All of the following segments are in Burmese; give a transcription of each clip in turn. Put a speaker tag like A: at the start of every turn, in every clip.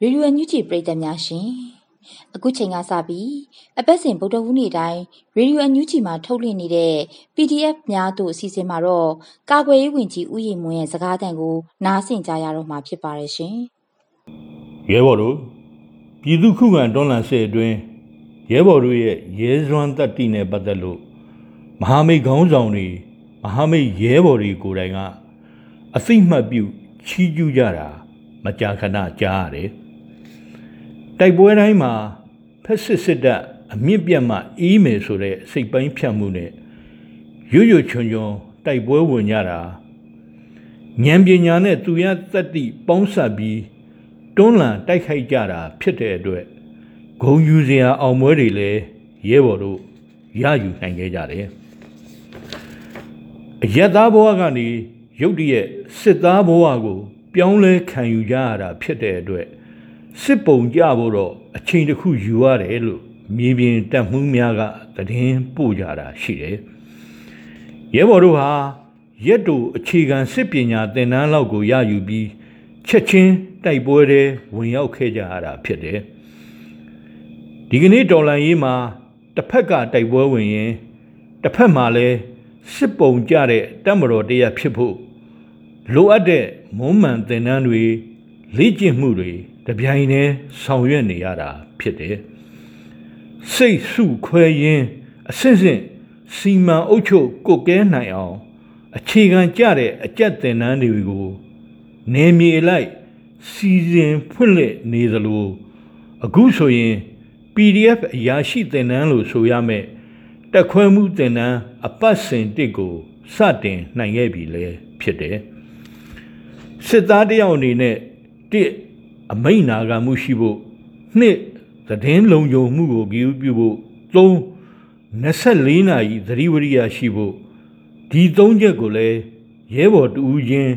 A: ရေဒီယိုအန်ယူဂျီပရိသတ်များရှင်အခုချိန်ကစပြီးအပတ်စဉ်ဗုဒ္ဓဟူးနေ့တိုင်းရေဒီယိုအန်ယူဂျီမှာထုတ်လွှင့်နေတဲ့ PDF များတို့အစီအစဉ်မှာတော့ကာကွယ်ရေးဝန်ကြီးဦးရီမွန်းရဲ့စကားသံကိုနားဆင်ကြရတော့မှာဖြစ်ပါတယ်ရှင်။
B: ရဲဘော်တို့ပြည်သူခုခံတွန်းလှန်စစ်အတွင်းရဲဘော်တို့ရဲ့ရဲစွမ်းတက်တီနဲ့ပတ်သက်လို့မဟာမိတ်ခေါင်းဆောင်တွေမဟာမိတ်ရဲဘော်တွေကိုယ်တိုင်ကအသိမှတ်ပြု ချီးကျူးကြတာမကြာခဏကြားရတယ်တိုက်ပွဲတိုင်းမှာဖက်စစ်စစ်တပ်အမြင့်ပြတ်မှအေးမယ်ဆိုတဲ့စိတ်ပိုင်းဖြတ်မှုနဲ့ရွရွချွန်ချွန်တိုက်ပွဲဝင်ကြတာဉာဏ်ပညာနဲ့သူရသတ္တိပေါင်းစပ်ပြီးတွန်းလှန်တိုက်ခိုက်ကြတာဖြစ်တဲ့အတွက်ဂုံယူစရာအောင်ပွဲတွေလည်းရဲဘော်တို့ရယူနိုင်ခဲ့ကြတယ်အယက်သားဘဝကနေ ရုတ်တရက်စစ်သားဘဝကို ပြောင်းလဲခံယူကြရတာဖြစ်တဲ့အတွက်စစ်ပုံကြဖို့တော့အချိန်တစ်ခုယူရတယ်လို့မြေပြင်တက်မှုများကသတင်းပို့ကြတာရှိတယ်ရဲဘော်တို့ဟာရက်တူအခြေခံစစ်ပညာသင်တန်းလောက်ကိုရယူပြီးချက်ချင်းတိုက်ပွဲတွေဝင်ရောက်ခဲ့ကြရတာဖြစ်တယ်ဒီကနေ့တော်လန်ရေးမှာတစ်ဖက်ကတိုက်ပွဲဝင်ရင်တစ်ဖက်မှာလည်းစစ်ပုံကြတဲ့တပ်မတော်တရားဖြစ်ဖို့ လိုအပ်တဲ့မုံမှန်သင်တန်းတွေလေ့ကျင့်မှုတွေတပြိုင်တည်းဆောင်ရွက်နေရတာဖြစ်တယ်စိတ်စုခွဲရင်းအစစ်စစ်စီမံအုပ်ချုပ်ကုတ်ကဲနိုင်အောင်အခြေခံကြတဲ့အကြက်သင်တန်းတွေကိုနေမြေလိုက်စီစဉ်ဖွင့်လှစ်နေသလိုအခုဆိုရင် PDF အရာရှိသင်တန်းလို့ဆိုရမယ်တက်ခွဲမှုသင်တန်းအပတ်စဉ်တစ်ကိုစတင်နိုင်ခဲ့ပြီလေဖြစ်တယ် စစ်သားတယောက်အနေနဲ့တစ်အမိန်နာခံမှုရှိဖို့နှစ်သတင်းလုံခြုံမှုကိုကြည့်ပြုဖို့သုံး24နာရီသတိဝရိယရှိဖို့ဒီသုံးချက်ကိုလည်းရဲဘော်တူဦးချင်း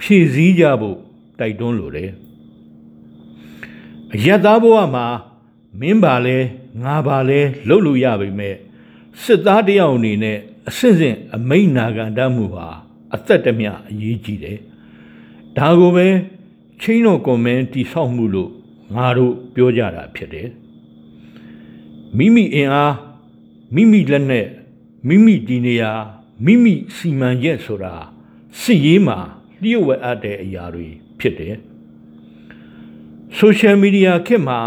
B: ဖြည့်ဆည်းကြဖို့တိုက်တွန်းလိုတယ်အယက်သားဘဝမှာမင်းပါလဲငါပါလဲလှုပ်လို့ရပါမယ်စစ်သားတယောက်အနေနဲ့အစစ်စစ်အမိန်နာခံတတ်မှုဟာအသက်တမျှအရေးကြီးတယ် ဒါကိုပဲချင်းတော်ကွန်မန့်တိဆောက်မှုလို့ငါတို့ပြောကြတာဖြစ်တယ်မိမိအင်အားမိမိလက်နဲ့မိမိဒီနေရာမိမိစီမံရက်ဆိုတာစစ်ရေးမှာလျှို့ဝှက်အပ်တဲ့အရာတွေဖြစ်တယ်ဆိုရှယ်မီဒီယာခေတ်မှာ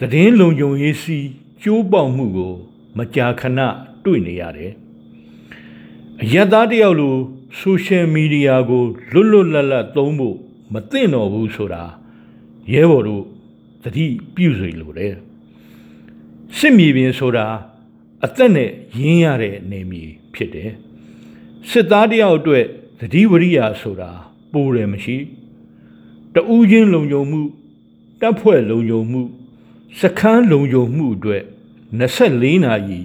B: သတင်းလုံခြုံရေးစီကျိုးပေါက်မှုကို မကြာခဏတွေ့နေရတယ်အယက်သားတယောက်လို ဆိုရှယ်မီဒီယာကိုလွတ်လွတ်လပ်လပ်သုံးဖို့မသင့်တော်ဘူးဆိုတာရဲဘော်တို့သတိပြုစေလိုတယ်စစ်မြေပြင်ဆိုတာအသက်နဲ့ရင်းရတဲ့နေမြေဖြစ်တယ်စစ်သားတယောက်အတွက်သတိဝရိယဆိုတာပိုတယ်မရှိတူးချင်းလုံခြုံမှုတပ်ဖွဲ့လုံခြုံမှုစခန်းလုံခြုံမှုအတွက်24နာရီ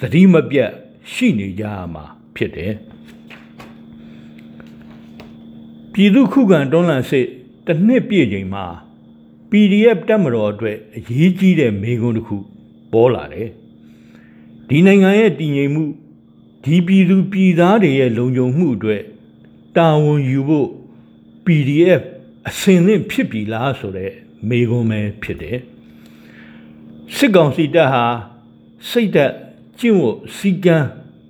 B: သတိမပြတ်ရှိနေကြရမှာဖြစ်တယ် ပြည်သူခုခံတွန်းလှန်စစ်တစ်နှစ်ပြည့်ချိန်မှာ PDF တက်မတော်အတွက်အရေးကြီးတဲ့မေခွန်းတစ်ခုပေါ်လာတယ်ဒီနိုင်ငံရဲ့တည်ငြိမ်မှုဒီပြည်သူပြည်သားတွေရဲ့လုံခြုံမှုအတွက်တာဝန်ယူဖို့ PDF အစင်သင့်ဖြစ်ပြီလားဆိုတဲ့မေခွန်းပဲဖြစ်တယ်စစ်ကောင်စီတပ်ဟာစိတ်သက်ကျင့်ဝတ်စီကံ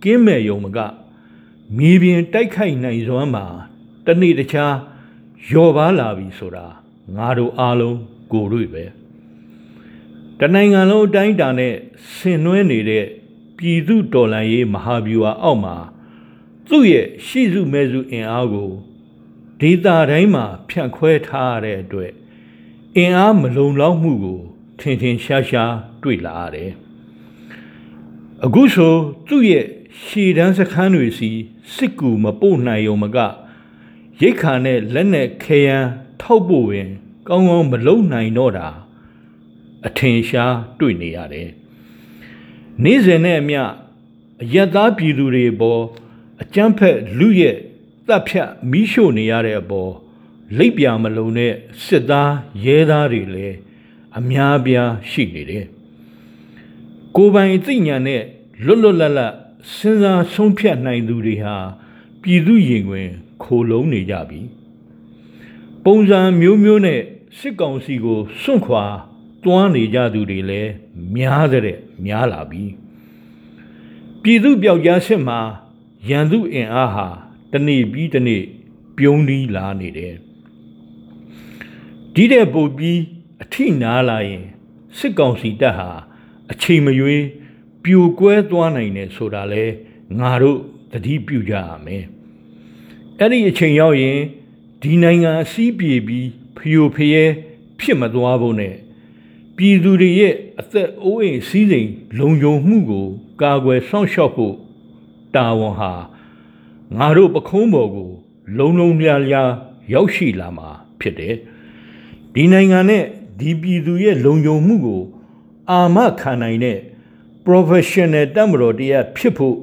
B: ကင်းမဲ့ယုံမကမြေပြင်တိုက်ခိုက်နိုင်စွမ်းမှာ တနေ့တခြားရော်ပါလာပြီဆိုတာငါတို့အားလုံးကိုယ်တွေ့ပဲတနိုင်ငံလုံးအတိုင်းအတာနဲ့ဆင်နွှဲနေတဲ့ပြည်သူတော်လှန်ရေးမဟာဗျူဟာအောက်မှာသူ့ရဲ့ရှိစုမဲစုအင်အားကိုဒေသတိုင်းမှာဖြန့်ခွဲထားရတဲ့အတွက်အင်အားမလုံလောက်မှုကိုထင်ထင်ရှားရှားတွေ့လာရတယ်။အခုဆိုသူ့ရဲ့ရှည်တန်းစခန်းတွေစီစစ်ကူမပို့နိုင်ုံမက ရိတ်ခါနဲ့လက်နဲ့ခဲယမ်းထောက်ဖို့ရင် ကောင်းကောင်းမလုံနိုင်တော့တာအထင်ရှားတွေ့နေရတယ်။နေ့စဉ်နဲ့အမျှအယက်သားပြည်သူတွေပေါ်အကြမ်းဖက်လူရဲ့တပ်ဖြတ်မိရှို့နေရတဲ့အပေါ်လိပ်ပြမလုံတဲ့စစ်သားရဲသားတွေလည်းအများပြားရှိနေတယ်။ကိုပိုင်သိညာနဲ့လွတ်လွတ်လပ်လပ်စဉ်းစားဆုံးဖြတ်နိုင်သူတွေဟာပြည်သူရင်တွင် ခိုလုံးနေကြပြီ။ပုံစံမျိုးမျိုးနဲ့စစ်ကောင်စီကိုစွန့်ခွာတွန်းနေကြသူတွေလည်းများတဲ့များလာပြီ။ပြည်သူပြောက်ကြားစစ်မှာရန်သူအင်အားဟာတနေ့ပြီးတနေ့ပြုံးပြီးလာနေတယ်ဒီတဲ့ပို့ပြီးအထိနာလာရင်စစ်ကောင်စီတပ်ဟာအချိန်မရွေးပြိုကွဲသွားနိုင်တယ်ဆိုတာလဲငါတို့သတိပြုကြရမယ် အဲ့ဒီအချိန်ရောက်ရင်ဒီနိုင်ငံအစည်းပြေပြီးဖျို့ဖျဲဖြစ်မသွားဖို့နဲ့ပြည်သူတွေရဲ့အသက်အိုးအိမ်စီးစိမ်လုံခြုံမှုကို ကာကွယ်စောင့်ရှောက်ဖို့တာဝန်ဟာငါတို့ပခုံးပေါ်ကိုလုံလုံလျားလျားရောက်ရှိလာမှာဖြစ်တယ်ဒီနိုင်ငံနဲ့ဒီပြည်သူရဲ့လုံခြုံမှုကို အာမခံနိုင်တဲ့ professional တက်မတော်တရားဖြစ်ဖို့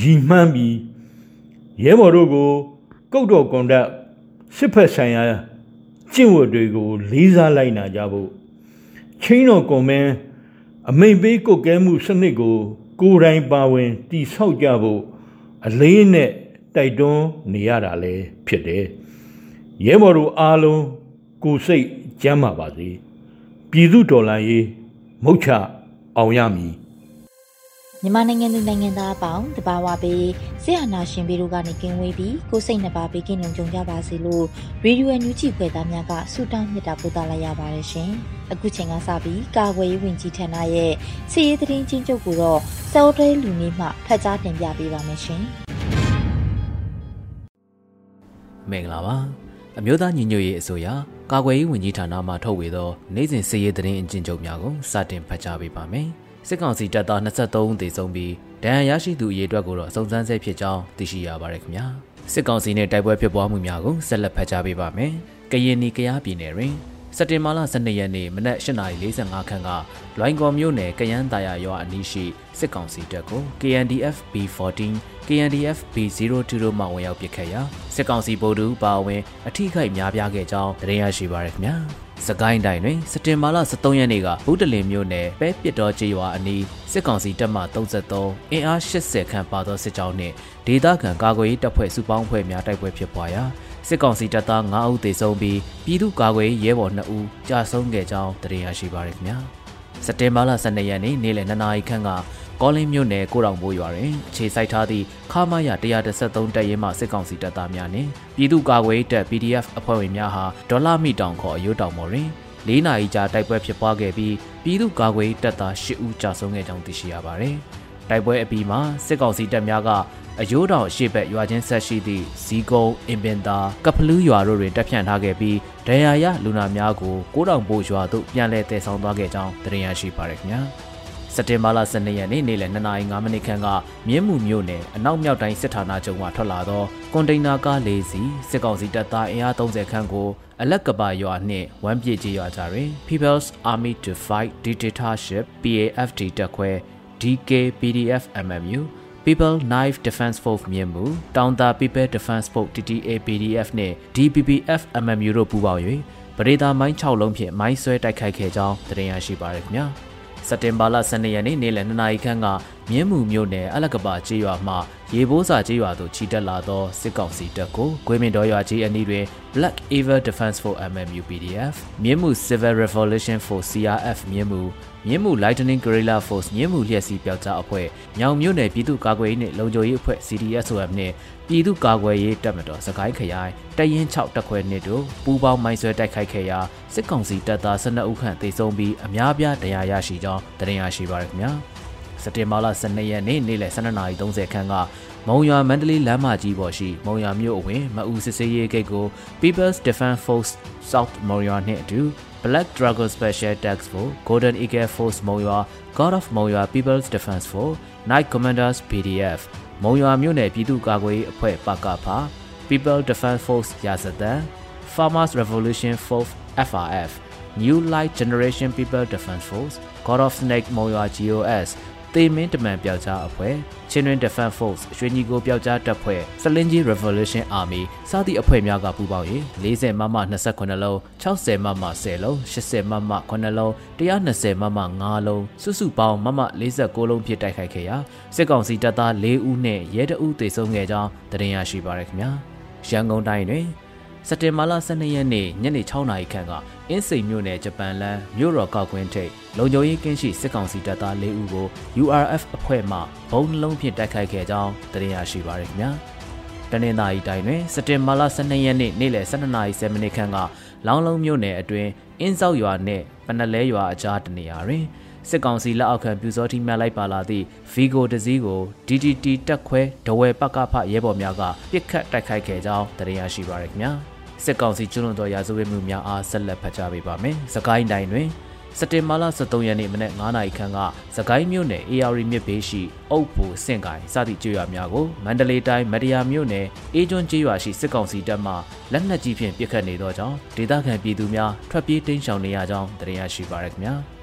B: ရည်မှန်းပြီးရဲဘော်တို့ကို ကုတ်တော်ကွန်ဒတ်စစ်ဖက်ဆိုင်ရာကျင့်ဝတ်တွေကိုလေးစားလိုက်နာကြဖို့ချင်းတော်ကွန်မန်းအမိန်ပေးကုတ်ကဲမှုစနစ်ကို ကိုယ်တိုင်ပါဝင်တိဆောက်ကြဖို့အလေးနဲ့တိုက်တွန်းနေရတာလည်းဖြစ်တယ်ရဲဘော်တို့အားလုံးကိုစိတ်ကျမ်းပါပါစေပြည်သူတော်လှန်ရေးမုတ်ချအောင်ရမည်
A: မြန်မာနိုင်ငံသူနိုင်ငံသားအပေါင်းတဘာဝပေးဆရာနာရှင်ပေတို့ကနေကင်းဝေးပြီးကိုစိတ်နှပါပေးကင်းလုံးကြုံကြပါစေလို့ရေဒီယိုအန်ယူဂျီဖွယ်သားများကဆုတောင်းမြတ်တာပို့သလိုက်ရပါတယ်ရှင်။အခုချိန်ကစပြီးကာဝေးဝင်ကြီးဌာနရဲ့စီရေးသတင်းချင်းချုပ်ကိုတော့စောတဲလူနေမှဖတ်ကြားတင်ပြပေးပါမယ်ရှင်။
C: မင်္ဂလာပါ။အမျိုးသားညီညွတ်ရေးအစိုးရကာကွယ်ရေးဝန်ကြီးဌာနမှထုတ်ဝေသောနိုင်စဉ်စီရေးသတင်းအကျဉ်းချုပ်များကိုစတင်ဖတ်ကြားပေးပါမယ်။ စစ်ကောင်စီတပ်သား23ဦးသေဆုံးပြီးဒဏ်ရာရရှိသူအရေအတွက်ကိုတော့စုံစမ်းဆဲဖြစ်ကြောင်းသိရှိရပါတယ်ခင်ဗျာစစ်ကောင်စီနဲ့တိုက်ပွဲဖြစ်ပွားမှုများကိုဆက်လက်ဖတ်ကြားပေးပါမယ်ကရင်နီကရားပြည်နယ်တွင်စက်တင်ဘာလ12ရက်နေ့မနက်8:45ခန်းကလွိုင်ကော်မြို့နယ်ကယန်းတာယာရွာအနီးရှိစစ်ကောင်စီတပ်ကို KNDF B14 KNDF B02 တို့မှဝင်ရောက်ပစ်ခတ်ရာစစ်ကောင်စီဗိုလ်တူပါဝင်အထိခိုက်များပြားခဲ့ကြောင်းသတင်းရရှိပါရခင်ဗျာ စကိုင်းတိုင်းတွင်စတင်မာလ23ရက်နေ့ကဘူးတလင်မြို့နယ်ပဲပစ်တော်ကျေးရွာအနီးစစ်ကောင်စီတပ်မှ33အင်အား80ခန့်ပါသောစစ်ကြောင်းနှင့်ဒေသခံကာကွယ်ရေးတပ်ဖွဲ့စုပေါင်းဖွဲ့များတိုက်ပွဲဖြစ်ပွားရာစစ်ကောင်စီတပ်သား9ဦးသေဆုံးပြီးပြည်သူ့ကာကွယ်ရေးရဲဘော်2ဦးကြာဆုံးခဲ့ကြောင်းသိရရှိပါရခင်ဗျာစက်တင်ဘာလ12ရက်နေ့နေ့လယ်2နာရီခန့်က ကောလင်းမြို့နယ်ကိုတောင်ဘိုးရွာတွင်အခြေစိုက်ထားသည့်ခမာရ133တပ်ရင်းမှစစ်ကောင်စီတပ်သားများနှင့်ပြည်သူ့ကာကွယ်ရေးတပ် PDF အဖွဲ့ဝင်များဟာဒေါ်လာမီတောင်ခေါ်အယိုးတောင်ပေါ်တွင်၄နာရီကြာတိုက်ပွဲဖြစ်ပွားခဲ့ပြီးပြည်သူ့ကာကွယ်ရေးတပ်သား၈ဦးကြာဆုံးခဲ့ကြောင်းသိရှိရပါသည်။တိုက်ပွဲအပြီးမှာစစ်ကောင်စီတပ်များကအယိုးတောင်ရှေ့ဘက်ရွာချင်းဆက်ရှိသည့်ဇီကုံအင်ပင်သာကပလူးရွာတို့တွင်တပ်ဖြန့်ထားခဲ့ပြီးဒဏ်ရာရလူနာများကိုကိုးတောင်ပိုးရွာသို့ပြန်လည်တည်ဆောင်သွားခဲ့ကြောင်းသိရရှိပါရခင်ဗျာ။ စက်တင်ဘာလ12ရက်နေ့နေ့လယ်2:05မိနစ်ခန့်ကမြင်းမှုမြို့နယ်အနောက်မြောက်တိုင်းစစ်ဌာနချုပ်မှထွက်လာသောကွန်တိန်နာကား၄စီးစစ်ကောင်စီတပ်သားအင်အား30ခန့်ကိုအလက်ကပါရွာနှင့်ဝမ်းပြေကြီးရွာကြတွင် People's Army to Fight Dictatorship PAFD တပ်ခွဲ DK PDF MMU People Knife Defense Force မြင်းမှုတောင်တာ People Defense Force TTA PDF နှင့် DPPF MMU တို့ပူးပေါင်း၍ပရိသာမိုင်း6လုံးဖြင့်မိုင်းဆွဲတိုက်ခိုက်ခဲ့ကြောင်းသိရရှိပါရခင်ဗျာ စက်တင်ဘာလ12ရက်နေ့နေ့လယ်2နာရီခန့်က မြင်းမှုမြို့နယ်အလကပါကျေးရွာမှရေဘိုးစာကျေးရွာသို့ခြိတက်လာသောစစ်ကောင်စီတပ်ကိုဂွေမင်တော်ရွာကြီးအနီးတွင် Black Eagle Defense Force MMU PDF မြင်းမှု Civil Revolution Force CRF မြင်းမှုမြင်းမှု Lightning Guerrilla Force မြင်းမှုလျှက်စီးပျောက်ကြားအဖွဲ့မြောင်မြို့နယ်ပြည်သူ့ကာကွယ်ရေးနှင့်လုံခြုံရေးအဖွဲ့ CDSOM နှင့်ပြည်သူ့ကာကွယ်ရေးတပ်မတော်စကိုင်းခရိုင်တရင်6တပ်ခွဲနှင့်တို့ပူးပေါင်းမိုင်းဆွဲတိုက်ခိုက်ခဲ့ရာစစ်ကောင်စီတပ်သား12ဦးခန့်သေဆုံးပြီးအများပြားဒဏ်ရာရရှိကြောင်းတင်ရရှိပါရခင်ဗျာ စက်တင်ဘာလ12ရက်နေ့နေ့လယ်12:30ခန်းကမုံရွာမန္တလေးလမ်းမကြီးပေါ်ရှိမုံရွာမြို့အဝင်မအူစစ်စေးရေးဂိတ်ကို People's Defense Force South မုံရွာနှင့်အတူ Black Dragon Special Task Force Golden Eagle Force မုံရွာ God of မုံရွာ People's Defense Force Night Commanders PDF မုံရွာမြို့နယ်ပြည်သူ့ကာကွယ်ရေးအဖွဲ့ပကဖာ People Defense Force ရာဇသန် Farmers Revolution Force FRF New Light Generation People Defense Force God of Snake မုံရွာ GOS တေမင်းတမန်ပျောက်ကြားအဖွဲ့ချင်းတွင် Defense Force ရွှေညီကိုပျောက်ကြားတပ်ဖွဲ့စလင်းကြီး Revolution Army စသည့်အဖွဲ့များကပူးပေါင်း၍40မမ28လုံး60မမ10လုံး80မမ9လုံး120မမ9လုံးစုစုပေါင်းမမ49လုံးဖြစ်တိုက်ခိုက်ခဲ့ရာစစ်ကောင်စီတပ်သား4ဦးနဲ့ရဲတအုပ်သေဆုံးခဲ့ကြောင်းသတင်းရရှိပါရခင်ဗျာရန်ကုန်တိုင်းတွင် စက်တင်ဘာလ12ရက်နေ့ညနေ6နာရီခန့်ကအင်းစိန်မြို့နယ်ဂျပန်လန်မြို့တော်ကောက်ကွင်းထိပ်လုံခြုံရေးကင်းရှိစစ်ကောင်စီတပ်သား၄ဦးကို URF အဖွဲ့မှဘုံနှလုံးဖြင့်တိုက်ခိုက်ခဲ့ကြောင်းသိရရှိပါရခင်ဗျာ။တနင်္သာရီတိုင်းတွင်စက်တင်ဘာလ12ရက်နေ့နေ့လယ်12:30မိနစ်ခန့်ကလောင်းလုံးမြို့နယ်အတွင်းအင်းဆောက်ရွာနှင့်ပနလဲရွာအကြားတနေရာတွင်စစ်ကောင်စီလက်အောက်ခံပြူစောတိများလိုက်ပါလာသည့် Vigo တစည်းကို DDT တက်ခွဲဒဝဲပကဖရဲဘော်များကပြစ်ခတ်တိုက်ခိုက်ခဲ့ကြောင်းသိရရှိပါရခင်ဗျာ။ စစ်ကောင်စီကျွလွန်သောရာဇဝတ်မှုများအားဆက်လက်ဖတ်ကြားပေးပါမယ်။စကိုင်းတိုင်းတွင်စက်တင်ဘာလ23ရက်နေ့မနက်9:00နာရီခန့်ကစကိုင်းမြို့နယ် AR မြစ်ဘေးရှိအုပ်ဘူစင့်ကိုင်စသည့်ကျေးရွာများကိုမန္တလေးတိုင်းမတရားမြို့နယ်အေးကျွန်းကျေးရွာရှိစစ်ကောင်စီတပ်မှလက်နက်ကြီးဖြင့်ပစ်ခတ်နေသောကြောင့်ဒေသခံပြည်သူများထွက်ပြေးတိမ်းရှောင်နေရကြောင်းသိရရှိပါရခင်ဗျာ။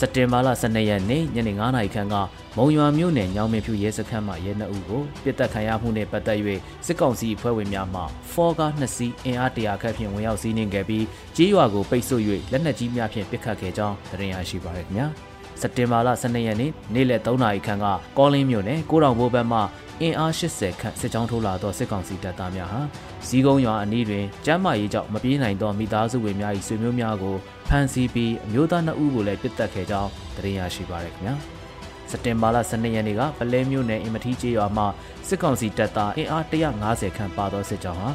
C: စက်တင်ဘာလ12ရက်နေ့ညနေ9:00နာရီခန့်ကမုံရွာမြို့နယ်ညောင်မင်းဖြူရဲစခန်းမှရဲနှုပ်ကိုပြစ်တက်ခံရမှုနဲ့ပတ်သက်၍စစ်ကောင်စီအဖွဲ့ဝင်များမှဖော်ကားနှစ်စီးအင်အားတရာခန့်ဖြင့်ဝင်ရောက်စီးနင်းခဲ့ပြီးကြေးရွာကိုပိတ်ဆို့၍လက်နက်ကြီးများဖြင့်ပစ်ခတ်ခဲ့ကြောင်းသတင်းရရှိပါရခင်ဗျာစက်တင်ဘာလ12ရက်နေ့နေ့လယ်3နာရီခန့်ကကောလင်းမြို့နယ်ကိုတောင်ဘိုးဘက်မှအင်အား80ခန့်စစ်ကြောင်းထိုးလာသောစစ်ကောင်စီတပ်သားများဟာ ဇီးကုန်းရွာအနီးတွင်ကျမ်းမာရေးကြောင့်မပြေးနိုင်သောမိသားစုဝင်များ၏ဆွေမျိုးများကိုဖမ်းဆီးပြီးအမျိုးသား2ဦးကိုလည်းပစ်တက်ခဲ့ကြောင်းသတင်းရရှိပါရခင်ဗျာစက်တင်ဘာလ12ရက်နေ့ကပလဲမြို့နယ်အင်မထီးကျေးရွာမှစစ်ကောင်စီတပ်သားအင်အား150ခန့်ပါသောစစ်ကြောင်းဟာ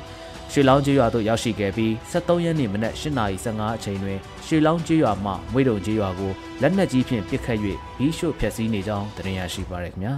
C: ရွှေလောင်းကျေးရွာသို့ရောက်ရှိခဲ့ပြီး73ရက်နေ့မနက်8:15အချိန်တွင်ရွှေလောင်းကျေးရွာမှမွေးတုံကျေးရွာကိုလက်နက်ကြီးဖြင့်ပစ်ခတ်၍ဘီးရှို့ဖျက်ဆီးနေကြောင်းသတင်းရရှိပါရခင်ဗျာ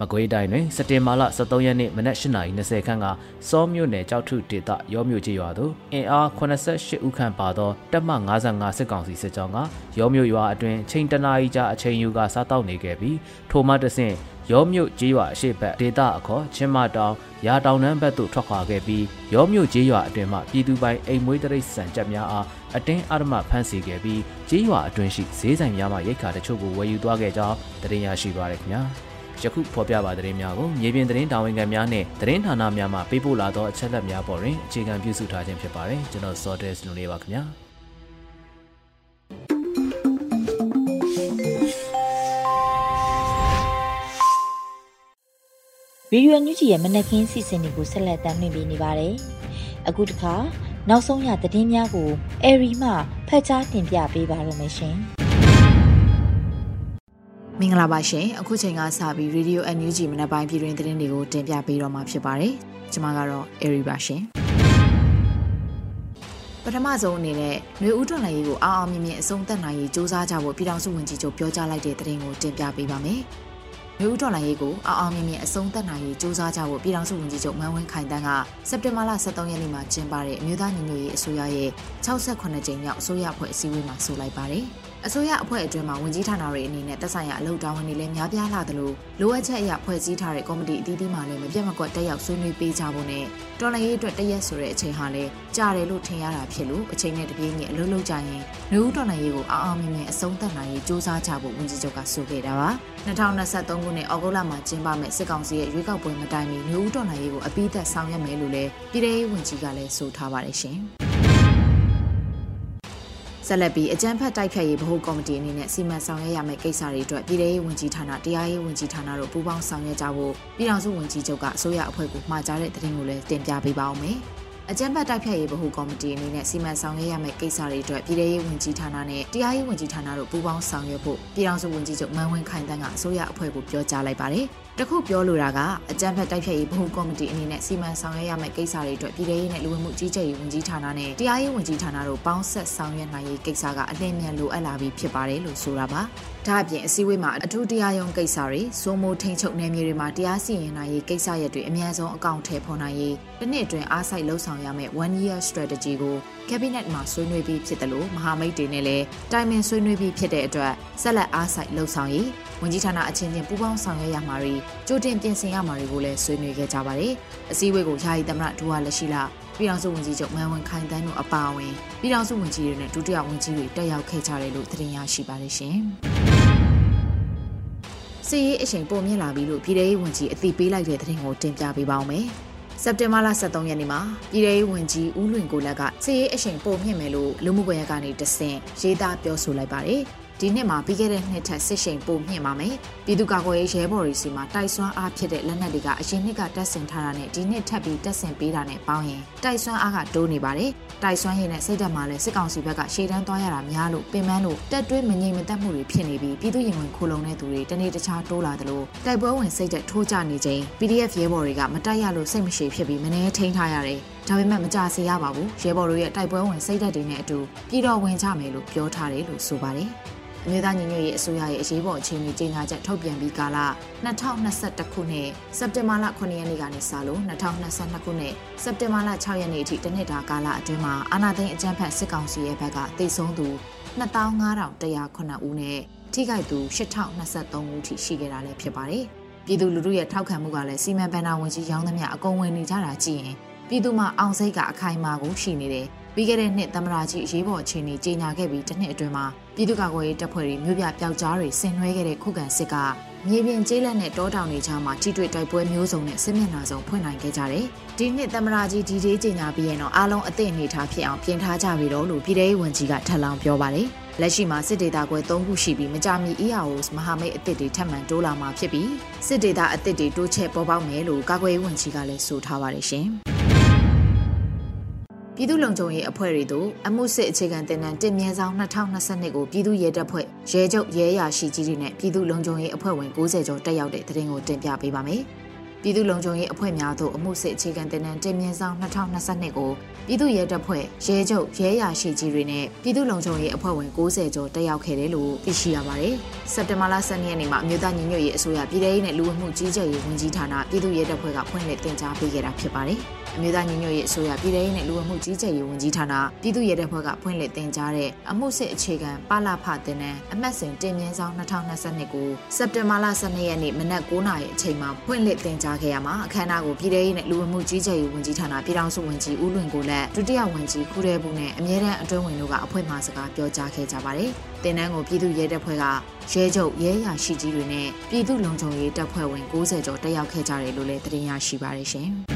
C: မကွေးတိုင်းတွင်စက်တင်ဘာလ23ရက်နေ့မနက်8:20ခန်းကစောမြို့နယ်ကြောက်ထုဒေသရောမြို့ကျေးရွာသို့အင်အား88ဦးခန့်ပါသောတပ်မ55စစ်ကောင်စီစစ်ကြောင်းကရောမြို့ရွာအတွင်းချိန်တနာရီကြာအချိန်ယူကစားတောက်နေခဲ့ပြီးထိုမှတဆင့်ရောမြို့ကျေးရွာအရှိတ်ဘက်ဒေသအခေါ်ချင်းမတောင်ရာတောင်နှမ်းဘက်သို့ထွက်ခွာခဲ့ပြီးရောမြို့ကျေးရွာအတွင်းမှပြည်သူပိုင်အိမ်မွေးတရိတ်ဆန်ကြက်များအားအတင်းအဓမ္မဖမ်းဆီးခဲ့ပြီးကျေးရွာအတွင်းရှိဈေးဆိုင်များမှရိတ်ခါတချို့ကိုဝယ်ယူသွားခဲ့ကြောင်းတင်ရရှိပါရခင်ဗျာ။ ယခုဖော်ပြပါသတင်းများကိုမြေပြင်သတင်းတာဝန်ခံများနဲ့သတင်းဌာနများမှပေးပို့လာသောအချက်အလက်များပေါ်တွင်အခြေခံပြုစုထားခြင်းဖြစ်ပါတယ်ကျွန်တော် Sortes လူလေးပါခင်ဗျာ
A: ဗီဒီယိုညွှန်ကြည့်ရဲ့မနက်ခင်းစီစဉ်တွေကိုဆက်လက်တင်ပြနေပါတယ်။အခုတခါနောက်ဆုံးရသတင်းများကိုအေရီမှဖတ်ကြားတင်ပြပေးပါရမရှင်။
D: မင်္ဂလာပါရှင်အခုချိန်ကစပြီး Radio NUG မနက်ပိုင်းပြည်တွင်သတင်းတွေကိုတင်ပြပေးတော့မှာဖြစ်ပါတယ်ကျွန်မကတော့ Airy ပါရှင်ပထမဆုံးအနေနဲ့ຫນွေဦးထွန်လည်းရေးကိုအောင်အောင်မြင်မြင်အဆုံးသတ်နိုင်ရေးစ조사ကြဖို့ပြည်ထောင်စုဝန်ကြီးချုပ်ပြောကြားလိုက်တဲ့သတင်းကိုတင်ပြပေးပါမယ်မြို့ဦးတော်လိုင်းရေးကိုအောင်အောင်မြင်မြင်အဆုံးသတ်နိုင်ရေးစ조사ကြဖို့ပြည်ထောင်စုဝန်ကြီးချုပ်မန်းဝင်းခိုင်တန်းကစက်တင်ဘာလ23ရက်နေ့မှာကျင်းပတဲ့အမျိုးသားညီညွတ်ရေးအစိုးရရဲ့68ကြိမ်မြောက်အစိုးရအဖွဲ့အစည်းအဝေးမှာဆိုလိုက်ပါတယ်။ အစိုးရအဖွဲ့အတွင်းမှာဝန်ကြီးဌာနတွေအနေနဲ့တက်ဆိုင်ရာအလုပ်တာဝန်တွေလည်းများပြားလာသလိုလိုအပ်ချက်အရဖွဲ့စည်းထားတဲ့ကော်မတီအသီးသီးမှလည်းမပြတ်မကွက်တက်ရောက်ဆွေးနွေးပေးကြဖို့နဲ့တော်လှန်ရေးအတွက်တရက်ဆိုတဲ့အချိန်ဟာလည်းကြာတယ်လို့ထင်ရတာဖြစ်လို့အချိန်နဲ့တပြေးညီအလုပ်လုပ်ကြရင်လူဦးတော်လှန်ရေးကိုအောင်အောင်မြင်မြင်အဆုံးသတ်နိုင်ရေးစ조사ကြဖို့ဝန်ကြီးချုပ်ကဆိုခဲ့တာပါ2023ခုနှစ်ဩဂုတ်လမှာကျင်းပမယ့်စစ်ကောင်စီရဲ့ရွေးကောက်ပွဲမတိုင်မီလူဦးတော်လှန်ရေးကိုအပိသက်ဆောင်ရွက်မယ်လို့လည်းပြည်ထောင်ဝန်ကြီးကလည်းဆိုထားပါတယ်ရှင် ဆက်လက်ပြီးအကြမ်းဖက်တိုက်ဖြတ်ရေးဗဟိုကော်မတီအနေနဲ့စီမံဆောင်ရွက်ရမယ့်ကိစ္စတွေအတွက်ပြည်ထရေးဝန်ကြီးဌာနတရားရေးဝန်ကြီးဌာနတို့ပူးပေါင်းဆောင်ရွက်ကြဖို့ပြည်ထောင်စုဝန်ကြီးချုပ်ကအစိုးရအဖွဲ့ကိုမှာကြားတဲ့သတင်းကိုလည်းတင်ပြပေးပါောင်းမယ်။အကြံဖတ်တိုက်ဖြတ်ရေးဗဟုကော်မတီအနေနဲ့စီမံဆောင်ရွက်ရမယ့်ကိစ္စတွေအတွက်ပြည်ထရေးဝန်ကြီးဌာနနဲ့တရားရေးဝန်ကြီးဌာနတို့ပူးပေါင်းဆောင်ရွက်ဖို့ပြည်ထောင်စုဝန်ကြီးချုပ်မန်ဝင်းခိုင်တန်းကအစိုးရအဖွဲ့ကိုပြောကြားလိုက်ပါတယ်။ တခုပြောလိုတာကအကြံဖတ်တိုက်ဖြတ်ရေးဗဟုကော်မတီအနေနဲ့စီမံဆောင်ရွက်ရမယ့်ကိစ္စတွေအတွက်ပြည်ထရေးနဲ့လူဝင်မှုကြီးကြပ်ရေးဝန်ကြီးဌာနနဲ့တရားရေးဝန်ကြီးဌာနတို့ပေါင်းဆက်ဆောင်ရွက်နိုင်ရေးကိစ္စကအလင်းမြန်လိုအပ်လာပြီးဖြစ်ပါတယ်လို့ဆိုတာပါ။ဒါအပြင်အစည်းအဝေးမှာအထူးတရားရုံးကိစ္စတွေစိုးမိုးထိန်ချုပ်နယ်မြေတွေမှာတရားစီရင်နိုင်ရေးကိစ္စရပ်တွေအများဆုံးအကောင့်ထဲပေါ်နိုင်ရေးတစ်နှစ်အတွင်းအားစိုက်လှုပ်ဆောင်ရမယ့် one year strategy ကို cabinet မှာဆွေးနွေးပြီးဖြစ်တယ်လို့မဟာမိတ်တွေနဲ့လည်းတိုင်ပင်ဆွေးနွေးပြီးဖြစ်တဲ့အတွက်ဆက်လက်အားစိုက်လှုပ်ဆောင်ရေးဝန်ကြီးဌာနအချင်းချင်းပူးပေါင်းဆောင်ရွက်ရမှာတွေကြိုတင်ပြင်ဆင်ရမှာတွေကိုလည်းဆွေးနွေးခဲ့ကြပါတယ်။အစည်းအဝေးကိုယာယီသမ္မတဒူဝါလက်ရှိလာပြည်ထောင်စုဝန်ကြီးချုပ်မန်ဝန်ခိုင်တန်းတို့အပါအဝင်ပြည်ထောင်စုဝန်ကြီးတွေနဲ့ဒုတိယဝန်ကြီးတွေတက်ရောက်ခဲ့ကြတယ်လို့သတင်းရရှိပါတယ်ရှင်။စီရေးအချိန်ပုံမြင့်လာပြီလို့ပြည်ထောင်ဝန်ကြီးအသိပေးလိုက်တဲ့သတင်းကိုတင်ပြပေးပါောင်းမယ်။စက်တင်ဘာလ23ရက်နေ့မှာပြည်ထောင်ဝန်ကြီးဦးလွင်ကိုလက်ကစီရေးအချိန်ပုံမြင့်မယ်လို့လူမှုကွန်ရက်ကနေတဆင့်ရေးသားပြောဆိုလိုက်ပါတယ်။ ဒီနှစ်မှာပြီးခဲ့တဲ့နှစ်ထက်စစ်ရှိန်ပိုမြင့်ပါမယ်။ပြည်သူ့ကာကွယ်ရေးရဲဘော်တွေစီမှာတိုက်စွမ်းအားဖြစ်တဲ့လက်နက်တွေကအရင်နှစ်ကတက်ဆင်ထားတာနဲ့ဒီနှစ်ထပ်ပြီးတက်ဆင်ပေးတာနဲ့ပေါင်းရင်တိုက်စွမ်းအားကတိုးနေပါတယ်။တိုက်စွမ်းရည်နဲ့စိတ်ဓာတ်မှာလည်းစစ်ကောင်စီဘက်ကရှေ့တန်းသွားရတာများလို့ပင်ပန်းလို့တက်တွဲမငြိမ်မသက်မှုတွေဖြစ်နေပြီးပြည်သူရင်ဝင်ခိုလုံတဲ့သူတွေတနေ့တခြားတိုးလာသလိုတိုက်ပွဲဝင်စိတ်သက်ထိုးကြနေချိန် PDF ရဲဘော်တွေကမတိုက်ရလို့စိတ်မရှိဖြစ်ပြီးမနှဲထိန်ထားရတယ်။ဒါပေမဲ့မကြစေရပါဘူးရဲဘော်တို့ရဲ့တိုက်ပွဲဝင်စိတ်ဓာတ်တွေနဲ့အတူပြည်တော်ဝင်ကြမယ်လို့ပြောထားတယ်လို့ဆိုပါတယ်။ အမျိုးသားညီညွတ်ရေးအစိုးရရဲ့အရေးပေါ်အခြေအနေကြေညာချက်ထုတ်ပြန်ပြီးကာလ2021ခုနှစ်စက်တင်ဘာလ9ရက်နေ့ကနေစလို့2022ခုနှစ်စက်တင်ဘာလ6ရက်နေ့အထိတစ်နှစ်တာကာလအတွင်းမှာအာဏာသိမ်းအကြမ်းဖက်စစ်ကောင်စီရဲ့ဘက်ကတိတ်ဆုံးသူ25,109ဦးနဲ့ထိခိုက်သူ8,023ဦးထိရှိခဲ့တာလည်းဖြစ်ပါတယ်။ပြည်သူလူထုရဲ့ထောက်ခံမှုကလည်းစီမံဘဏ္ဍာဝန်ကြီးရောင်းသမျှအကုန်ဝင်နေကြတာကြည့်ရင်ပြည်သူမှာအောင်စိတ်ကအခိုင်အမာကိုရှိနေတယ် ပြီးခဲ့တဲ့နှစ်သမ္မတကြီးအရေးပေါ်အခြေအနေကြေညာခဲ့ပြီးတစ်နှစ်အတွင်းမှာပြည်သူ့ကာကွယ်ရေးတပ်ဖွဲ့တွေမြို့ပြပျောက်ကြားတွေဆင်နွှဲခဲ့တဲ့ခုခံစစ်ကမြေပြင်ကျေးလက်နဲ့တောတောင်တွေကြားမှာထိတွေ့တိုက်ပွဲမျိုးစုံနဲ့စစ်မျက်နှာစုံဖွင့်နိုင်ခဲ့ကြတယ်။ဒီနှစ်သမ္မတကြီးဒီဒေးကြေညာပြီးရင်တော့အားလုံးအသင့်အနေထားဖြစ်အောင်ပြင်ထားကြပြီတော့လို့ပြည်ထောင်ဝန်ကြီးကထပ်လောင်းပြောပါတယ်။လက်ရှိမှာစစ်ဒေတာကွယ်၃ခုရှိပြီးမကြမီ EAOs မဟာမိတ်အသစ်တွေထပ်မံတိုးလာမှာဖြစ်ပြီးစစ်ဒေတာအသစ်တွေတိုးချဲ့ပေါ်ပေါက်မယ်လို့ကာကွယ်ရေးဝန်ကြီးကလည်းဆိုထားပါတယ်ရှင်။ ပြည်သူ့လုံခြုံရေးအဖွဲ့တွေတို့အမှုစစ်အခြေခံတင်နန်းတင်မြဲဆောင်2022ကိုပြည်သူ့ရဲတပ်ဖွဲ့ရဲချုပ်ရဲရာရှိကြီးတွေနဲ့ပြည်သူ့လုံခြုံရေးအဖွဲ့ဝင်90ကျော်တက်ရောက်တဲ့တဲ့ရင်ကိုတင်ပြပေးပါမယ်။ပြည်သူ့လုံခြုံရေးအဖွဲ့များသို့အမှုစစ်အခြေခံတင်နန်းတင်မြဲဆောင်2022ကိုပြည်သူ့ရဲတပ်ဖွဲ့ရဲချုပ်ရဲရာရှိကြီးတွေနဲ့ပြည်သူ့လုံခြုံရေးအဖွဲ့ဝင်90ကျော်တက်ရောက်ခဲ့တယ်လို့သိရှိရပါတယ်။စက်တင်ဘာလ12ရက်နေ့မှာအမျိုးသားညီညွတ်ရေးအစိုးရပြည်ထောင်ရေးနဲ့လူဝင်မှုကြီးကြပ်ရေးဝန်ကြီးဌာနပြည်သူ့ရဲတပ်ဖွဲ့ကဖွင့်လှစ်တင်ကြားပေးခဲ့တာဖြစ်ပါတယ်။ အမျိုးသားညီညွတ်ရေးအစိုးရပြည်ထောင်ရေးနဲ့လူဝင်မှုကြီးကြပ်ရေးဝန်ကြီးဌာနပြည်သူ့ရဲတပ်ဖွဲ့ကဖွင့်လှစ်တင်ကြားတဲ့အမှုစစ်အခြေခံပလဖတင်နန်းအမှတ်စဉ်တင်မြင့်ဆောင်2022ကိုစက်တင်ဘာလ12ရက်နေ့မနက်9:00နာရီအချိန်မှာဖွင့်လှစ်တင်ကြားခဲ့ရမှာအခမ်းအနားကိုပြည်ထောင်ရေးနဲ့လူဝင်မှုကြီးကြပ်ရေးဝန်ကြီးဌာနပြည်ထောင်စုဝန်ကြီးဦးလွင်ကိုလက်ဒုတိယဝန်ကြီးခုရဲဘူးနဲ့အမြဲတမ်းအတွင်းဝင်တို့ကအဖွင့်မှာစကားပြောကြားခဲ့ကြပါတယ်။တင်နန်းကိုပြည်သူ့ရဲတပ်ဖွဲ့ကရဲချုပ်ရဲရရှိကြီးတွေနဲ့ပြည်သူ့လုံခြုံရေးတပ်ဖွဲ့ဝင်90ကျော်တက်ရောက်ခဲ့ကြတယ်လို့လည်းသတင်းရရှိပါတယ်ရှင်။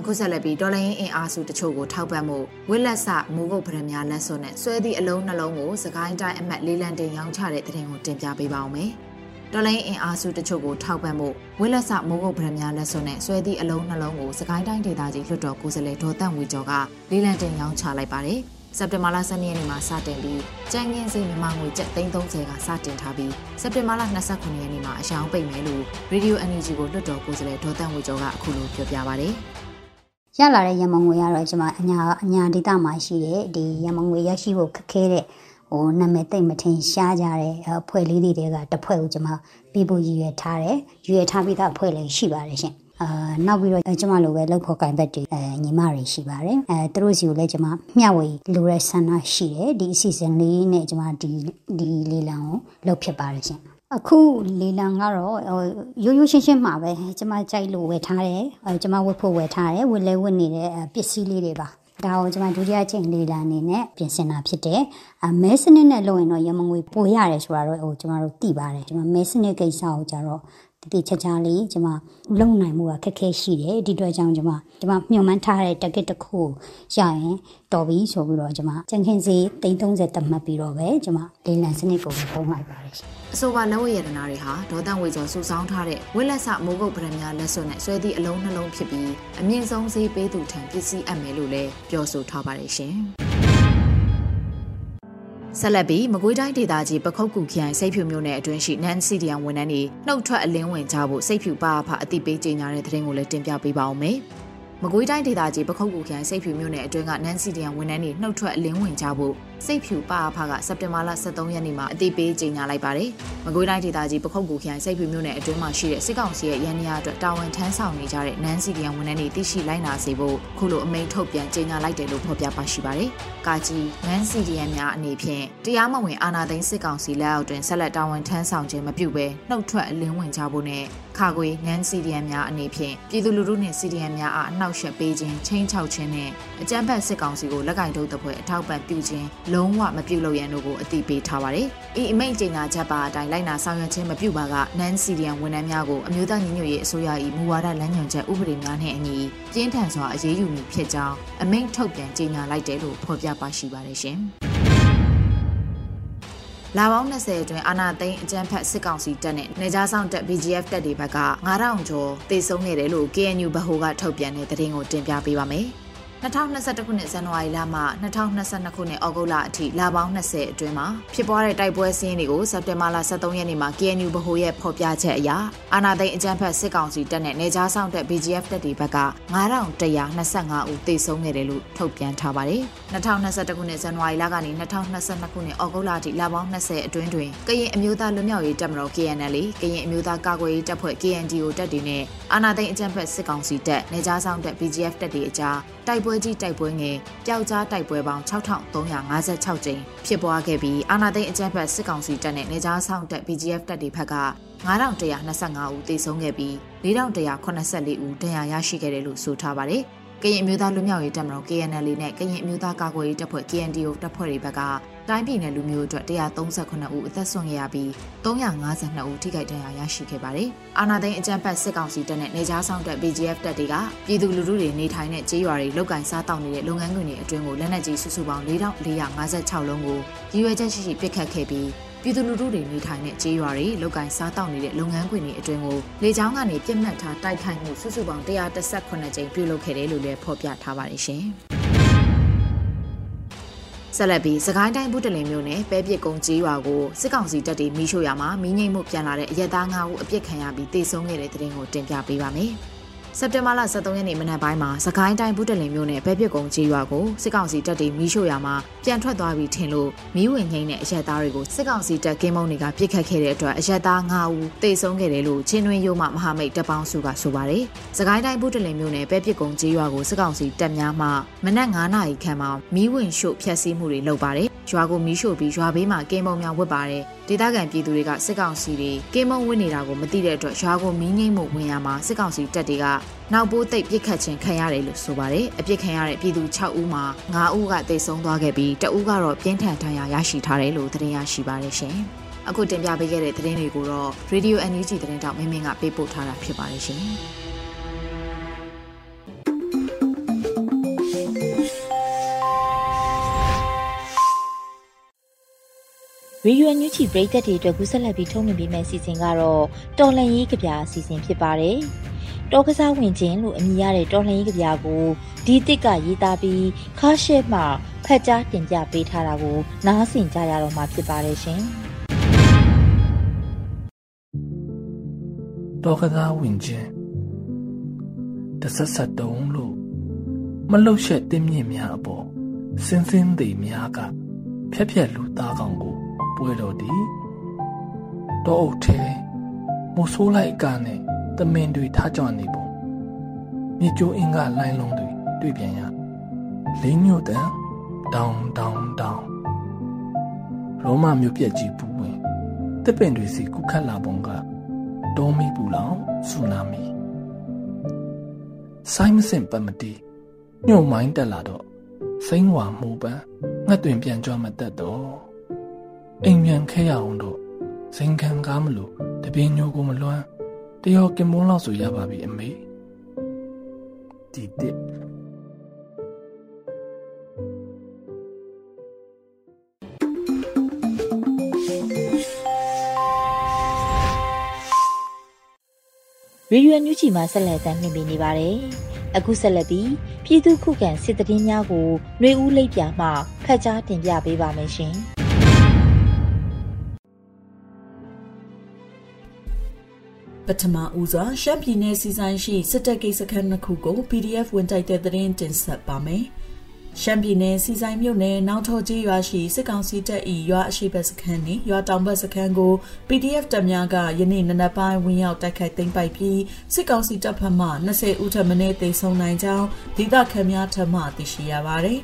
D: အခုဆက်လက်ပြီးဒေါ်လာရင်းအင်အားစုတချို့ကိုထောက်ပံ့မှုဝစ်လက်ဆမူကုတ်ပရမများလက်စွပ်နဲ့ဆွဲသည့်အလုံးနှလုံးကိုစကိုင်းတိုင်းအမှတ်လေးလံတင်ရောင်းချတဲ့တဲ့တင်ကိုတင်ပြပေးပါောင်းမယ်။ဒေါ်လာရင်းအင်အားစုတချို့ကိုထောက်ပံ့မှုဝစ်လက်ဆမူကုတ်ပရမများလက်စွပ်နဲ့ဆွဲသည့်အလုံးနှလုံးကိုစကိုင်းတိုင်းဒေသကြီးလွှတ်တော်ကိုယ်စားလှယ်ဒေါ်တန့်ဝေကျော်ကလေးလံတင်ရောင်းချလိုက်ပါတယ်။စက်တင်ဘာလ12ရက်နေ့မှာစတင်ပြီးကြံငင်းစိမြန်မာငွေကျပ်330ကစတင်ထားပြီးစက်တင်ဘာလ29ရက်နေ့မှာအရှောင်းပိတ်မယ်လို့ Radio Energy ကိုလွှတ်တော်ကိုယ်စားလှယ်ဒေါ်တန့်ဝေကျော်ကအခုလိုပြောပြပါဗျ။
E: ရလာတဲ့ရမုံငွေကတော့ကျွန်မအညာအညာဒေတာမှာရှိတဲ့ဒီရမုံငွေရရှိဖို့ခက်ခဲတဲ့ဟိုနာမည်သိမ့်မထင်ရှားကြတဲ့အဖွဲ့လေးတွေကတစ်ဖွဲ့ကိုကျွန်မပြီးဖို့ရည်ရွယ်ထားတယ်ရည်ရွယ်ထားပြီးသားအဖွဲ့လည်းရှိပါတယ်ရှင်အာနောက်ပြီးတော့ကျွန်မလိုပဲလောက်ဖို့ကင်ဘက်တွေအဲညီမတွေရှိပါတယ်အဲသူတို့စီကိုလည်းကျွန်မမျှဝေလိုတဲ့ဆန္ဒရှိတယ်ဒီအစီအစဉ်လေးနဲ့ကျွန်မဒီဒီလေးလံကိုလုပ်ဖြစ်ပါတယ်ရှင် အခုလီလံကတော့ရိုးရိုးရှင်းရှင်းမှာပဲကျမကြိုက်လို့ဝယ်ထားတယ်အဲကျမဝတ်ဖို့ဝယ်ထားတယ်ဝတ်လဲဝတ်နေတဲ့ပစ္စည်းလေးတွေပါဒါကိုကျွန်မဒုတိယချိန်လေးလာအနေနဲ့ပြင်ဆင်တာဖြစ်တယ်။အမဲစနစ်နဲ့လုပ်ရင်တော့ရမငွေပိုရတယ်ဆိုတာတော့ဟိုကျွန်တော်တို့သိပါတယ်။ကျွန်မမဲစနစ်ကိစ္စကိုကြတော့တတိချာချာလေးကျွန်မလုံနိုင်မှုကခက်ခဲရှိတယ်ဒီအတွက်ကြောင့်ကျွန်မကျွန်မမျှော်မှန်းထားတဲ့ target တစ်ခုရရင်တော်ပြီဆိုပြီးတော့ကျွန်မကြံခင်စီ330တတ်မှတ်ပြီးတော့ပဲကျွန်မလေးလံစနစ်ကိုပုံလိုက်ပါတယ်
D: အဆိုပါလက်ဝဲရတနာတွေဟာဒေါသဝေကျော်စုဆောင်းထားတဲ့ဝက်လက်ဆမိုးကုတ်ပရမများလက်စွပ်နဲ့ဆွဲသည့်အလုံးနှလုံးဖြစ်ပြီးအမြင့်ဆုံးဈေးပေးသူထံပစ္စည်းအပ်မယ်လို့လည်းပြောဆိုထားပါတယ်ရှင်ဆက်လက်ပြီးမကွေးတိုင်းဒေသကြီးပခုတ်ကူခရိုင်စိတ်ဖြူမြို့နယ်အတွင်းရှိနန်စီဒီယံဝန်ထမ်းတွေနှုတ်ထွက်အလင်းဝင်ကြဖို့စိတ်ဖြူပါအဖအတိပေးကြေညာတဲ့သတင်းကိုလည်းတင်ပြပေးပါအောင်မယ်။မကွေးတိုင်းဒေသကြီးပခုတ်ကူခရိုင်စိတ်ဖြူမြို့နယ်အတွင်းကနန်းစီဒီယန်ဝန်ထမ်းတွေနှုတ်ထွက်အလင်းဝင်ကြဖို့ စိတ်ဖြူပါအဖကစက်တင်ဘာလ23ရက်နေ့မှာအသိပေးကြေညာလိုက်ပါတယ်။မကွေးတိုင်းဒေသကြီးပခုတ်ကူခရိုင်စိတ်ဖြူမြို့နယ်အတွင်းမှာရှိတဲ့စစ်ကောင်စီရဲ့ရန်ရာအတွက်တာဝန်ထမ်းဆောင်နေကြတဲ့နန်းစီဒီယန်ဝန်ထမ်းတွေသိရှိလိုက်နာစေဖို့ခုလိုအမိန့်ထုတ်ပြန်ကြေညာလိုက်တယ်လို့ဖော်ပြပါရှိပါတယ်။ကာကြီးနန်းစီဒီယန်များအနေဖြင့်တရားမဝင်အာဏာသိမ်းစစ်ကောင်စီလက်အောက်တွင်ဆက်လက်တာဝန်ထမ်းဆောင်ခြင်းမပြုဘဲနှုတ်ထွက်အလင်းဝင်ကြဖို့နဲ့ခါခွေနန်းစီဒီယန်များအနေဖြင့်ပြည်သူလူထုနှင့်စီဒီယန်များအားအနှောက်အယှက်ပေးခြင်းချင်းချောက်ခြင်းနဲ့အကြမ်းဖက်စစ်ကောင်စီကိုလက်ကင်ထုတ်တဲ့ဖွဲ့အထောက်ပံ့ပြုခြင်းလုံးဝမပြုလုပ်ရန်တို့ကိုအတိပေးထားပါတယ်။ဤအမိန့်ကြေညာချက်ပါအတိုင်းလိုက်နာဆောင်ရွက်ခြင်းမပြုပါကနန်းစီဒီယန်ဝန်ထမ်းများကိုအမျိုးသားညီညွတ်ရေးအစိုးရ၏မူဝါဒလမ်းညွှန်ချက်ဥပဒေများနှင့်အညီပြင်းထန်စွာအရေးယူမည်ဖြစ်ကြောင်းအမိန့်ထုတ်ပြန်ကြေညာလိုက်တယ်လို့ဖော်ပြပါရှိပါတယ်ရှင်။လာပေါင်း20အတွင်းအာနာသိန်းအကြမ်းဖက်စစ်ကောင်စီတပ်နဲ့နေကြားဆောင်တပ် BGF တပ်တွေဘက်က9000ကျော်တေဆုံးခဲ့တယ်လို့ KNU ဗဟိုကထုတ်ပြန်တဲ့သတင်းကိုတင်ပြပေးပါမယ်။ 2021ခုနှစ်ဇန်နဝါရီလမှ2022ခုနှစ်ဩဂုတ်လအထိလပေါင်း20အတွင်းမှာဖြစ်ပွားတဲ့တိုက်ပွဲစင်းတွေကိုစက်တင်ဘာလ23ရက်နေ့မှာ KNU ဗဟိုရဲ့ဖော်ပြချက်အရအာနာသိန်းအကြမ်းဖက်စစ်ကောင်စီတပ်နဲ့နေကြားဆောင်တပ် BGF တပ်တွေဘက်က9125ဦးသေဆုံးခဲ့တယ်လို့ထုတ်ပြန်ထားပါတယ်။2021ခုနှစ်ဇန်နဝါရီလကနေ2022ခုနှစ်ဩဂုတ်လအထိလပေါင်း20အတွင်းတွင်ကရင်အမျိုးသားလွတ်မြောက်ရေးတပ်မတော် KNL ကရင်အမျိုးသားကာကွယ်ရေးတပ်ဖွဲ့ KNDO တပ်တွေနဲ့အာနာသိန်းအကြမ်းဖက်စစ်ကောင်စီတပ်နေကြားဆောင်တပ် BGF တပ်တွေအကြား တိုက်ပွဲကြီးတိုက်ပွဲငယ်ပျောက်ကြားတိုက်ပွဲပေါင်း6356ကြိမ်ဖြစ်ပွားခဲ့ပြီးအာဏာသိမ်းအကြမ်းဖက်စစ်ကောင်စီတပ်နဲ့နေကြားဆောင်တပ် BGF တပ်တွေဘက်က9125ဦးသေဆုံးခဲ့ပြီး4184ဦးဒဏ်ရာရရှိခဲ့တယ်လို့ဆိုထားပါတယ်။ ကရင်အမျိုးသားလူမျိုးရေးတပ်မတော် KNL နဲ့ကရင်အမျိုးသားကာကွယ်ရေးတပ်ဖွဲ့ KNDO တပ်ဖွဲ့တွေဘက်ကတိုင်းပြည်နယ်လူမျိုးအတွက်138ဦးအသက်ဆုံးခဲ့ရပြီး352ဦးထိခိုက်ဒဏ်ရာရရှိခဲ့ပါတယ်။အာနာသိန်းအကြမ်းဖက်စစ်ကောင်စီတပ်နဲ့နေကြားဆောင်တပ် BGF တပ်တွေကပြည်သူလူထုတွေနေထိုင်တဲ့ကျေးရွာတွေလုတ်ကင်စားတောက်နေတဲ့လုပ်ငန်းခွင်တွေအတွင်းကိုလက်နက်ကြီးစုစုပေါင်း4456လုံးကိုရည်ရွယ်ချက်ရှိရှိပစ်ခတ်ခဲ့ပြီး ပြည်သူလူထုတွေနေထိုင်တဲ့ကျေးရွာတွေလောက်ကင်စားတောက်နေတဲ့လုပ်ငန်းခွင်တွေအတွင်းကိုလေကြောင်းကနေပြစ်မှတ်ထားတိုက်ခိုက်မှုစုစုပေါင်း118ကြိမ်ပြုလုပ်ခဲ့တယ်လို့လည်းဖော်ပြထားပါတယ်ရှင်။ဆက်လက်ပြီးစကိုင်းတိုင်းဘူးတလင်မြို့နယ်ပဲပြစ်ကုန်းကြီးရွာကိုစစ်ကောင်စီတပ်တွေမိရှို့ရမှာမိငိမ့်မှုပြန်လာတဲ့အရက်သား၅ဦးအပြစ်ခံရပြီးတေဆုံးခဲ့တဲ့တဲ့တင်ကိုတင်ပြပေးပါမယ်။ စက်တင်ဘာလ23ရက်နေ့မနက်ပိုင်းမှာစကိုင်းတိုင်းဘူးတလင်မြို့နယ်ပဲပြစ်ကုန်းကြီးရွာကိုစစ်ကောင်စီတပ်တွေမီးရှို့ရာမှာပြန်ထွက်သွားပြီးထင်လို့မီးဝင်ငိမ့်တဲ့အရက်သားတွေကိုစစ်ကောင်စီတပ်ကင်းမုံတွေကပြစ်ခတ်ခဲ့တဲ့အတွက်အရက်သား9ဦးသေဆုံးခဲ့တယ်လို့ချင်းတွင်းရိုးမှမဟာမိတ်တပ်ပေါင်းစုကဆိုပါတယ်။စကိုင်းတိုင်းဘူးတလင်မြို့နယ်ပဲပြစ်ကုန်းကြီးရွာကိုစစ်ကောင်စီတပ်များမှမနက်9နာရီခန့်မှာမီးဝင်ရှို့ဖျက်ဆီးမှုတွေလုပ်ပါတယ်။ ရွာကိုမီးရှို့ပြီးရွာဘေးမှာကင်းမုံများဝတ်ပါတယ်။ဒေသခံပြည်သူတွေကစစ်ကောင်စီတွေကင်းမုံဝတ်နေတာကိုမသိတဲ့အတွက်ရွာကိုမီးငိမ့်မှုဝင်ရမှာစစ်ကောင်စီတပ်တွေကနောက်ပိုးသိပ်ပြစ်ခတ်ခြင်းခံရတယ်လို့ဆိုပါတယ်။အပြစ်ခံရတဲ့ပြည်သူ6ဦးမှာ9ဦးကတိတ်ဆုံးသွားခဲ့ပြီးတဦးကတော့ပြင်းထန်ဒဏ်ရာရရှိထားတယ်လို့သတင်းရရှိပါတယ်ရှင်။အခုတင်ပြပေးခဲ့တဲ့သတင်းတွေကိုတော့ Radio NUG သတင်းတောက်မင်းမင်းကပေးပို့ထားတာဖြစ်ပါတယ်ရှင်။
A: ရေဒီယိုညူချီပရိသတ်တွေအတွက်ကူးဆက်လက်ပြီးထုတ်လွှင့်ပေးမယ့်အစီအစဉ်ကတော့တော်လန်ရေးကြပြအစီအစဉ်ဖြစ်ပါတယ်။တောကစားဝင်ခြင်းလို့အမည်ရတဲ့တော်လန်ရေးကြပြကိုဒီတစ်ကရေးသားပြီးခါရှဲမှဖတ်ကြားတင်ပြပေးထားတာကိုနားဆင်ကြရတော့မှာဖြစ်ပါတယ်ရှင်။
F: တောကစားဝင်ခြင်းတဆက်ဆက်တုံးလို့မလှုပ်ရှက်တင်းမြင့်များအပေါ်စင်းစင်းသေးများကဖြက်ဖြက်လူသားကောင်ကို ပွဲတော်ဒီတောအုပ်ထဲမိုးဆိုးလိုက်အကနဲ့တမင်တွေထားကြနေပုံမြေကျိုးအင်းကလိုင်းလုံးတွေတွေ့ပြန်ရလေးညို့တန်တောင်းတောင်းတောင်းရောမမြို့ပြက်ကြီးပူဝင်တစ်ပင်တွေစီကုခတ်လာပုံကတောမီပူလောင်ဆူနာမီဆိုင်မစင်ပမတီညှို့မိုင်းတက်လာတော့စိမ့်ဝါမှုပန်းငှက်တွင်ပြန်ကြွမတတ်တော့ အိမ်ပြန်ခဲရအောင်တော့ဇင်ခံကားမလို့တပင်းညိုကိုမလွမ်းတယောကင်မွန်းလောက်ဆိုရပါပြီအမေဒီတစ်
A: ရေရွယ်ညူချီမှာဆက်လက်တမ်းမြင်နေပါတယ်။အခုဆက်လက်ပြီးပြည်သူခုခံစစ်တရင်များကိုနှွေဦးလိပ်ပြမှဖတ်ကြားတင်ပြပေးပါမယ်ရှင်။
G: ပထမဦးစွာရှမ်းပြည်နယ်စီဆိုင်ရှိစစ်တပ်ကိစ္စခန်းနှစ်ခုကို PDF ဝင်တိုက်တဲ့သတင်းတင်ဆက်ပါမယ်။ရှမ်းပြည်နယ်စီဆိုင်မြို့နယ်နောက်ထော်ကြီးရွာရှိစစ်ကောင်စီတပ်၏ရွာအရှိတ်စခန်းနှင့်ရွာတောင်ဘက်စခန်းကို PDF တပ်များကယနေ့နနက်ပိုင်းဝင်ရောက်တိုက်ခိုက်သိမ်းပိုက်ပြီးစစ်ကောင်စီတပ်ဖက်မှ20ဦးထပ်မံတေဆုံးနိုင်ကြောင်းဒေသခံများထပ်မံသိရှိရပါသည်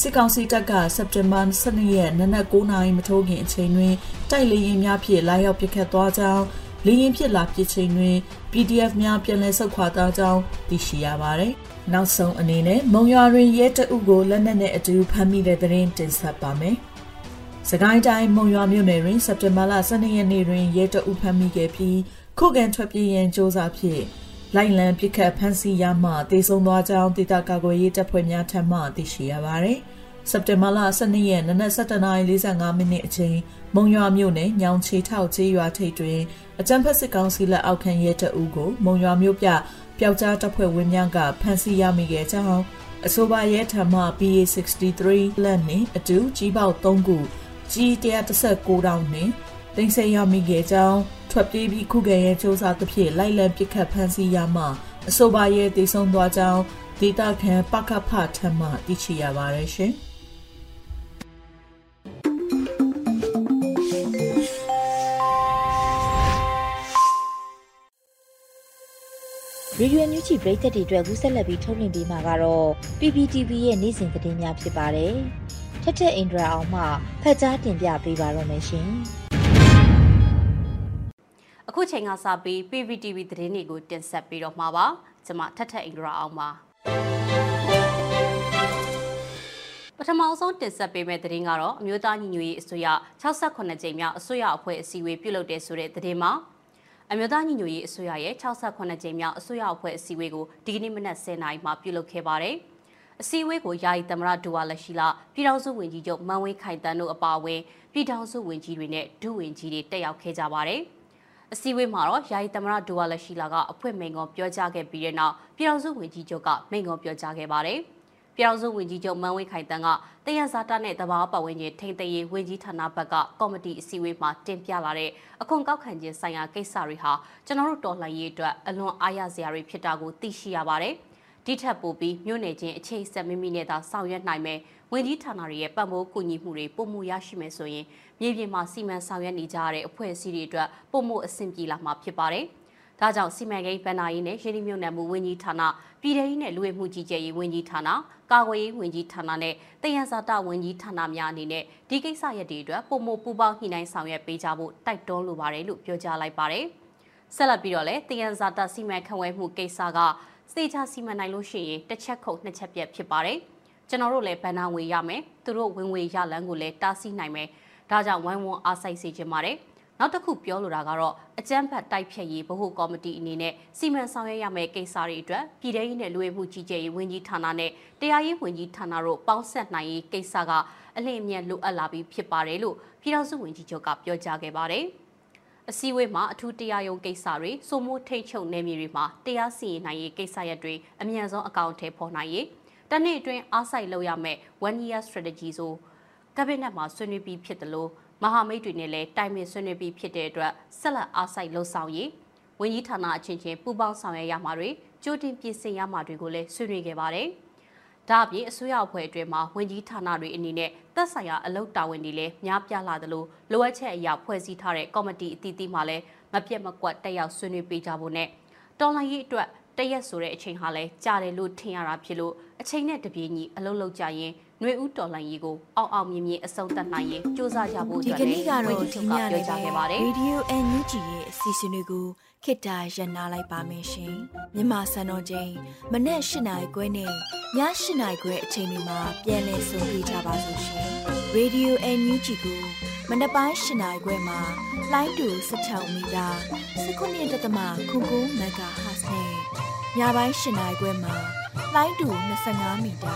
G: စစ်ကောင်စီတပ်ကစက်တင်ဘာ12ရက်နနက်9:00နာရီမထိုးခင်အချိန်တွင်တိုက်လေရင်များဖြင့်လာရောက်ပစ်ခတ်သွားကြောင်း လေရင်ဖြစ်လာပစ်ချိန်တွင် PDF များပြန်လည်ဆုတ်ခွာသွားကြောင်းသိရှိရပါသည်။နောက်ဆုံးအနေနဲ့မုံရွာတွင်ရဲတအုပ်ကိုလက်နက်နဲ့အတူဖမ်းမိတဲ့သတင်းတင်ဆက်ပါမယ်။စကိုင်းတိုင်းမုံရွာမြို့နယ်တွင်စက်တင်ဘာလ12ရက်နေ့တွင်ရဲတအုပ်ဖမ်းမိခဲ့ပြီးခုခံထွက်ပြေးရန်စ조사ဖြင့်လိုက်လံပစ်ခတ်ဖမ်းဆီးရမှတေဆုံးသွားကြောင်းဒေသကာကွယ်ရေးတပ်ဖွဲ့များထံမှသိရှိရပါသည်။ စက်တင်ဘာလ12ရက်နနက်7:45မိနစ်အချိန်မုံရွာမြို့နယ်ညောင်ချေထောက်ကျေးရွာထိပ်တွင်အကြံဖက်စစ်ကောင်စီလက်အောက်ခံရဲတအုပ်ကိုမုံရွာမြို့ပြပျောက်ကြားတပ်ဖွဲ့ဝင်များကဖမ်းဆီးရမိခဲ့ကြောင်းအဆိုပါရဲထံမှ PA63 လက်နှင့်အတူကြီးပေါက်3ခုကြီး116တောင်နှင့်တင်ဆက်ရမိခဲ့ကြောင်းထွက်ပြေးပြီးခုခံရဲစ조사သဖြင့်လိုက်လံပစ်ခတ်ဖမ်းဆီးရမှအဆိုပါရဲတည်ဆုံသွားကြောင်းဒေတာခံပကဖထံမှသိရှိရပါတယ်ရှင်။
A: ရေဒီယိုညူချီပရိသတ်တွေအတွက်ကူးဆက်လက်ပြီးထုတ်လွှင့်ပေးမှာကတော့ PPTV ရဲ့နေ့စဉ်သတင်းများဖြစ်ပါတယ်။ထက်ထက်အင်ဒရာအောင်မှဖတ်ကြားတင်ပြပေးပါတော့မယ်ရှင်။
H: အခုချိန်ကစပြီး PPTV သတင်းတွေကိုတင်ဆက်ပေးတော့မှာပါ။ကျွန်မထက်ထက်အင်ဒရာအောင်ပါ။ပထမဆုံးတင်ဆက်ပေးမယ့်သတင်းကတော့အမျိုးသားညီညွတ်ရေးအစိုးရ68ကြိမ်မြောက်အစိုးရအဖွဲ့အစည်းအဝေးပြုလုပ်တဲ့ဆိုတဲ့သတင်းမှာ အမျိုးသားညီညွတ်ရေးအစိုးရရဲ့68ကြိမ်မြောက်အစိုးရအဖွဲ့အစည်းအဝေးကိုဒီကနေ့မနက်10:00နာရီမှာပြုလုပ်ခဲ့ပါတယ်။အစည်းအဝေးကိုယာယီသမရဒူဝါလက်ရှိလာပြည်ထောင်စုဝန်ကြီးချုပ်မန်ဝင်းခိုင်တန်းတို့အပါအဝင်ပြည်ထောင်စုဝန်ကြီးတွေနဲ့ဒုဝန်ကြီးတွေတက်ရောက်ခဲ့ကြပါတယ်။အစည်းအဝေးမှာတော့ယာယီသမရဒူဝါလက်ရှိလာကအဖွင့်မိန်ကွန်ပြောကြားခဲ့ပြီးတဲ့နောက်ပြည်ထောင်စုဝန်ကြီးချုပ်ကမိန်ကွန်ပြောကြားခဲ့ပါတယ်။ ပြည်ထောင်စုဝန်ကြီးချုပ်မန်ဝင်းခိုင်တန်းကတယံဇာတာနဲ့တဘာပတ်ဝန်းကျင်ထိန်းသိမ်းရေးဝန်ကြီးဌာနဘက်ကကော်မတီအစည်းအဝေးမှာတင်ပြလာတဲ့အခွန်ကောက်ခံခြင်းဆိုင်ရာကိစ္စတွေဟာကျွန်တော်တို့တော်လှန်ရေးအတွက်အလွန်အားရစရာတွေဖြစ်တာကိုသိရှိရပါတယ်။ဒီထက်ပိုပြီးမြို့နယ်ချင်းအခြေဆက်မိမိနဲ့သာဆောင်ရွက်နိုင်မယ်ဝန်ကြီးဌာနတွေရဲ့ပံ့ပိုးကူညီမှုတွေပုံမှုရရှိမယ်ဆိုရင်မြေပြင်မှာစီမံဆောင်ရွက်နေကြတဲ့အဖွဲ့အစည်းတွေအတွက်ပုံမှုအဆင်ပြေလာမှာဖြစ်ပါတယ်။ ဒါကြောင့်စီမံကိန်းဗန်နာရေးနဲ့ရင်းနှီးမြှုပ်နှံမှုဝန်ကြီးဌာနပြည်ထောင်စုနဲ့လူဝင်မှုကြီးကြပ်ရေးဝန်ကြီးဌာနကာကွယ်ရေးဝန်ကြီးဌာနနဲ့တယံဇာတဝန်ကြီးဌာနများအနေနဲ့ဒီကိစ္စရပ်တွေအတွက်ပုံမပူပေါင်းညှိနှိုင်းဆောင်ရွက်ပေးကြဖို့တိုက်တွန်းလိုပါတယ်လို့ပြောကြားလိုက်ပါတယ်။ဆက်လက်ပြီးတော့လည်းတယံဇာတစီမံခန့်ဝဲမှုကိစ္စကစေချာစီမံနိုင်လို့ရှိရင်တစ်ချက်ခုတ်နှစ်ချက်ပြက်ဖြစ်ပါတယ်။ကျွန်တော်တို့လည်းဗန်နာငွေရမယ်။သူတို့ဝင်ငွေရလန်းကိုလည်းတားဆီးနိုင်မယ်။ဒါကြောင့်ဝိုင်းဝန်းအားစိုက်စေချင်ပါတယ်။ နောက်တစ်ခုပြောလိုတာကတော့အကြမ်းဖက်တိုက်ဖြတ်ရေးဗဟိုကော်မတီအနေနဲ့စီမံဆောင်ရွက်ရမယ့်ကိစ္စတွေအတွက်ပြည်ထောင်စုနဲ့လူဝင်မှုကြီးကြပ်ရေးဝန်ကြီးဌာနနဲ့တရားရေးဝန်ကြီးဌာနတို့ပေါင်းဆက်နိုင်ရေးကိစ္စကအလင်းအမြန်လိုအပ်လာပြီးဖြစ်ပါတယ်လို့ပြည်ထောင်စုဝန်ကြီးချုပ်ကပြောကြားခဲ့ပါတယ်။အစည်းအဝေးမှာအထူးတရားရုံးကိစ္စတွေစုမိုးထိတ်ချုပ်နယ်မြေတွေမှာတရားစီရင်နိုင်ရေးကိစ္စရပ်တွေအမြန်ဆုံးအကောင့်ထဲပေါ်နိုင်ရေးတနေ့အတွင်းအားစိုက်လုပ်ရမယ့် one year strategy ဆိုကဘိနက်မှာဆွေးနွေးပြီးဖြစ်တယ်လို့ မဟာမိတ်တွေနဲ့လည်းတိုင်ပင်ဆွေးနွေးပြီးဖြစ်တဲ့အတွက်ဆက်လက်အားစိုက်လှုပ်ဆောင်ရေးဝန်ကြီးဌာနအချင်းချင်းပူးပေါင်းဆောင်ရွက်ရမှာတွေကြိုတင်ပြင်ဆင်ရမှာတွေကိုလည်းဆွေးနွေးခဲ့ပါတယ်။ဒါ့အပြင်အစိုးရအဖွဲ့အတွင်းမှာဝန်ကြီးဌာနတွေအနေနဲ့သက်ဆိုင်ရာအလုပ်တာဝန်တွေလည်းများပြားလာသလိုလိုအပ်ချက်အရာဖွဲ့စည်းထားတဲ့ကော်မတီအသီးသီးမှလည်းမပြတ်မကွက်တက်ရောက်ဆွေးနွေးပေးကြဖို့နဲ့တော်လှန်ရေးအတွက်တရက်ဆိုတဲ့အချိန်ဟာလဲကြာတယ်လို့ထင်ရတာဖြစ်လို့အချိန်နဲ့တပြေးညီအလုံးလုံးကြရင် ຫນွေဦးတော်လှန်ရေးကိုအောက်အောင်မြင်မြင်အဆုံးသတ်နိုင်ရင်စ조사ကြဖို့အတွက်လည်းဝန်ကြီးချုပ်ကပြောကြားခဲ့ပါတယ်။
I: Radio NUG ရဲ့အစီအစဉ်တွေကိုခေတ္တရန်နာလိုက်ပါမယ်ရှင်။မြန်မာစံတော်ချိန်မနေ့၈နိုင်ခွဲနဲ့ည၈နိုင်ခွဲအချိန်တွေမှာပြောင်းလဲဆိုပြကြပါလို့ရှင်။ Radio NUG ကိုမနေ့ပိုင်း၈နိုင်ခွဲမှာလိုင်းတူ16မီတာ19.7 MHz နဲ့ညပိုင်း၈နိုင်ခွဲမှာလိုင်းတူ25မီတာ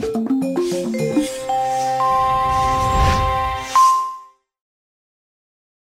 I: よし。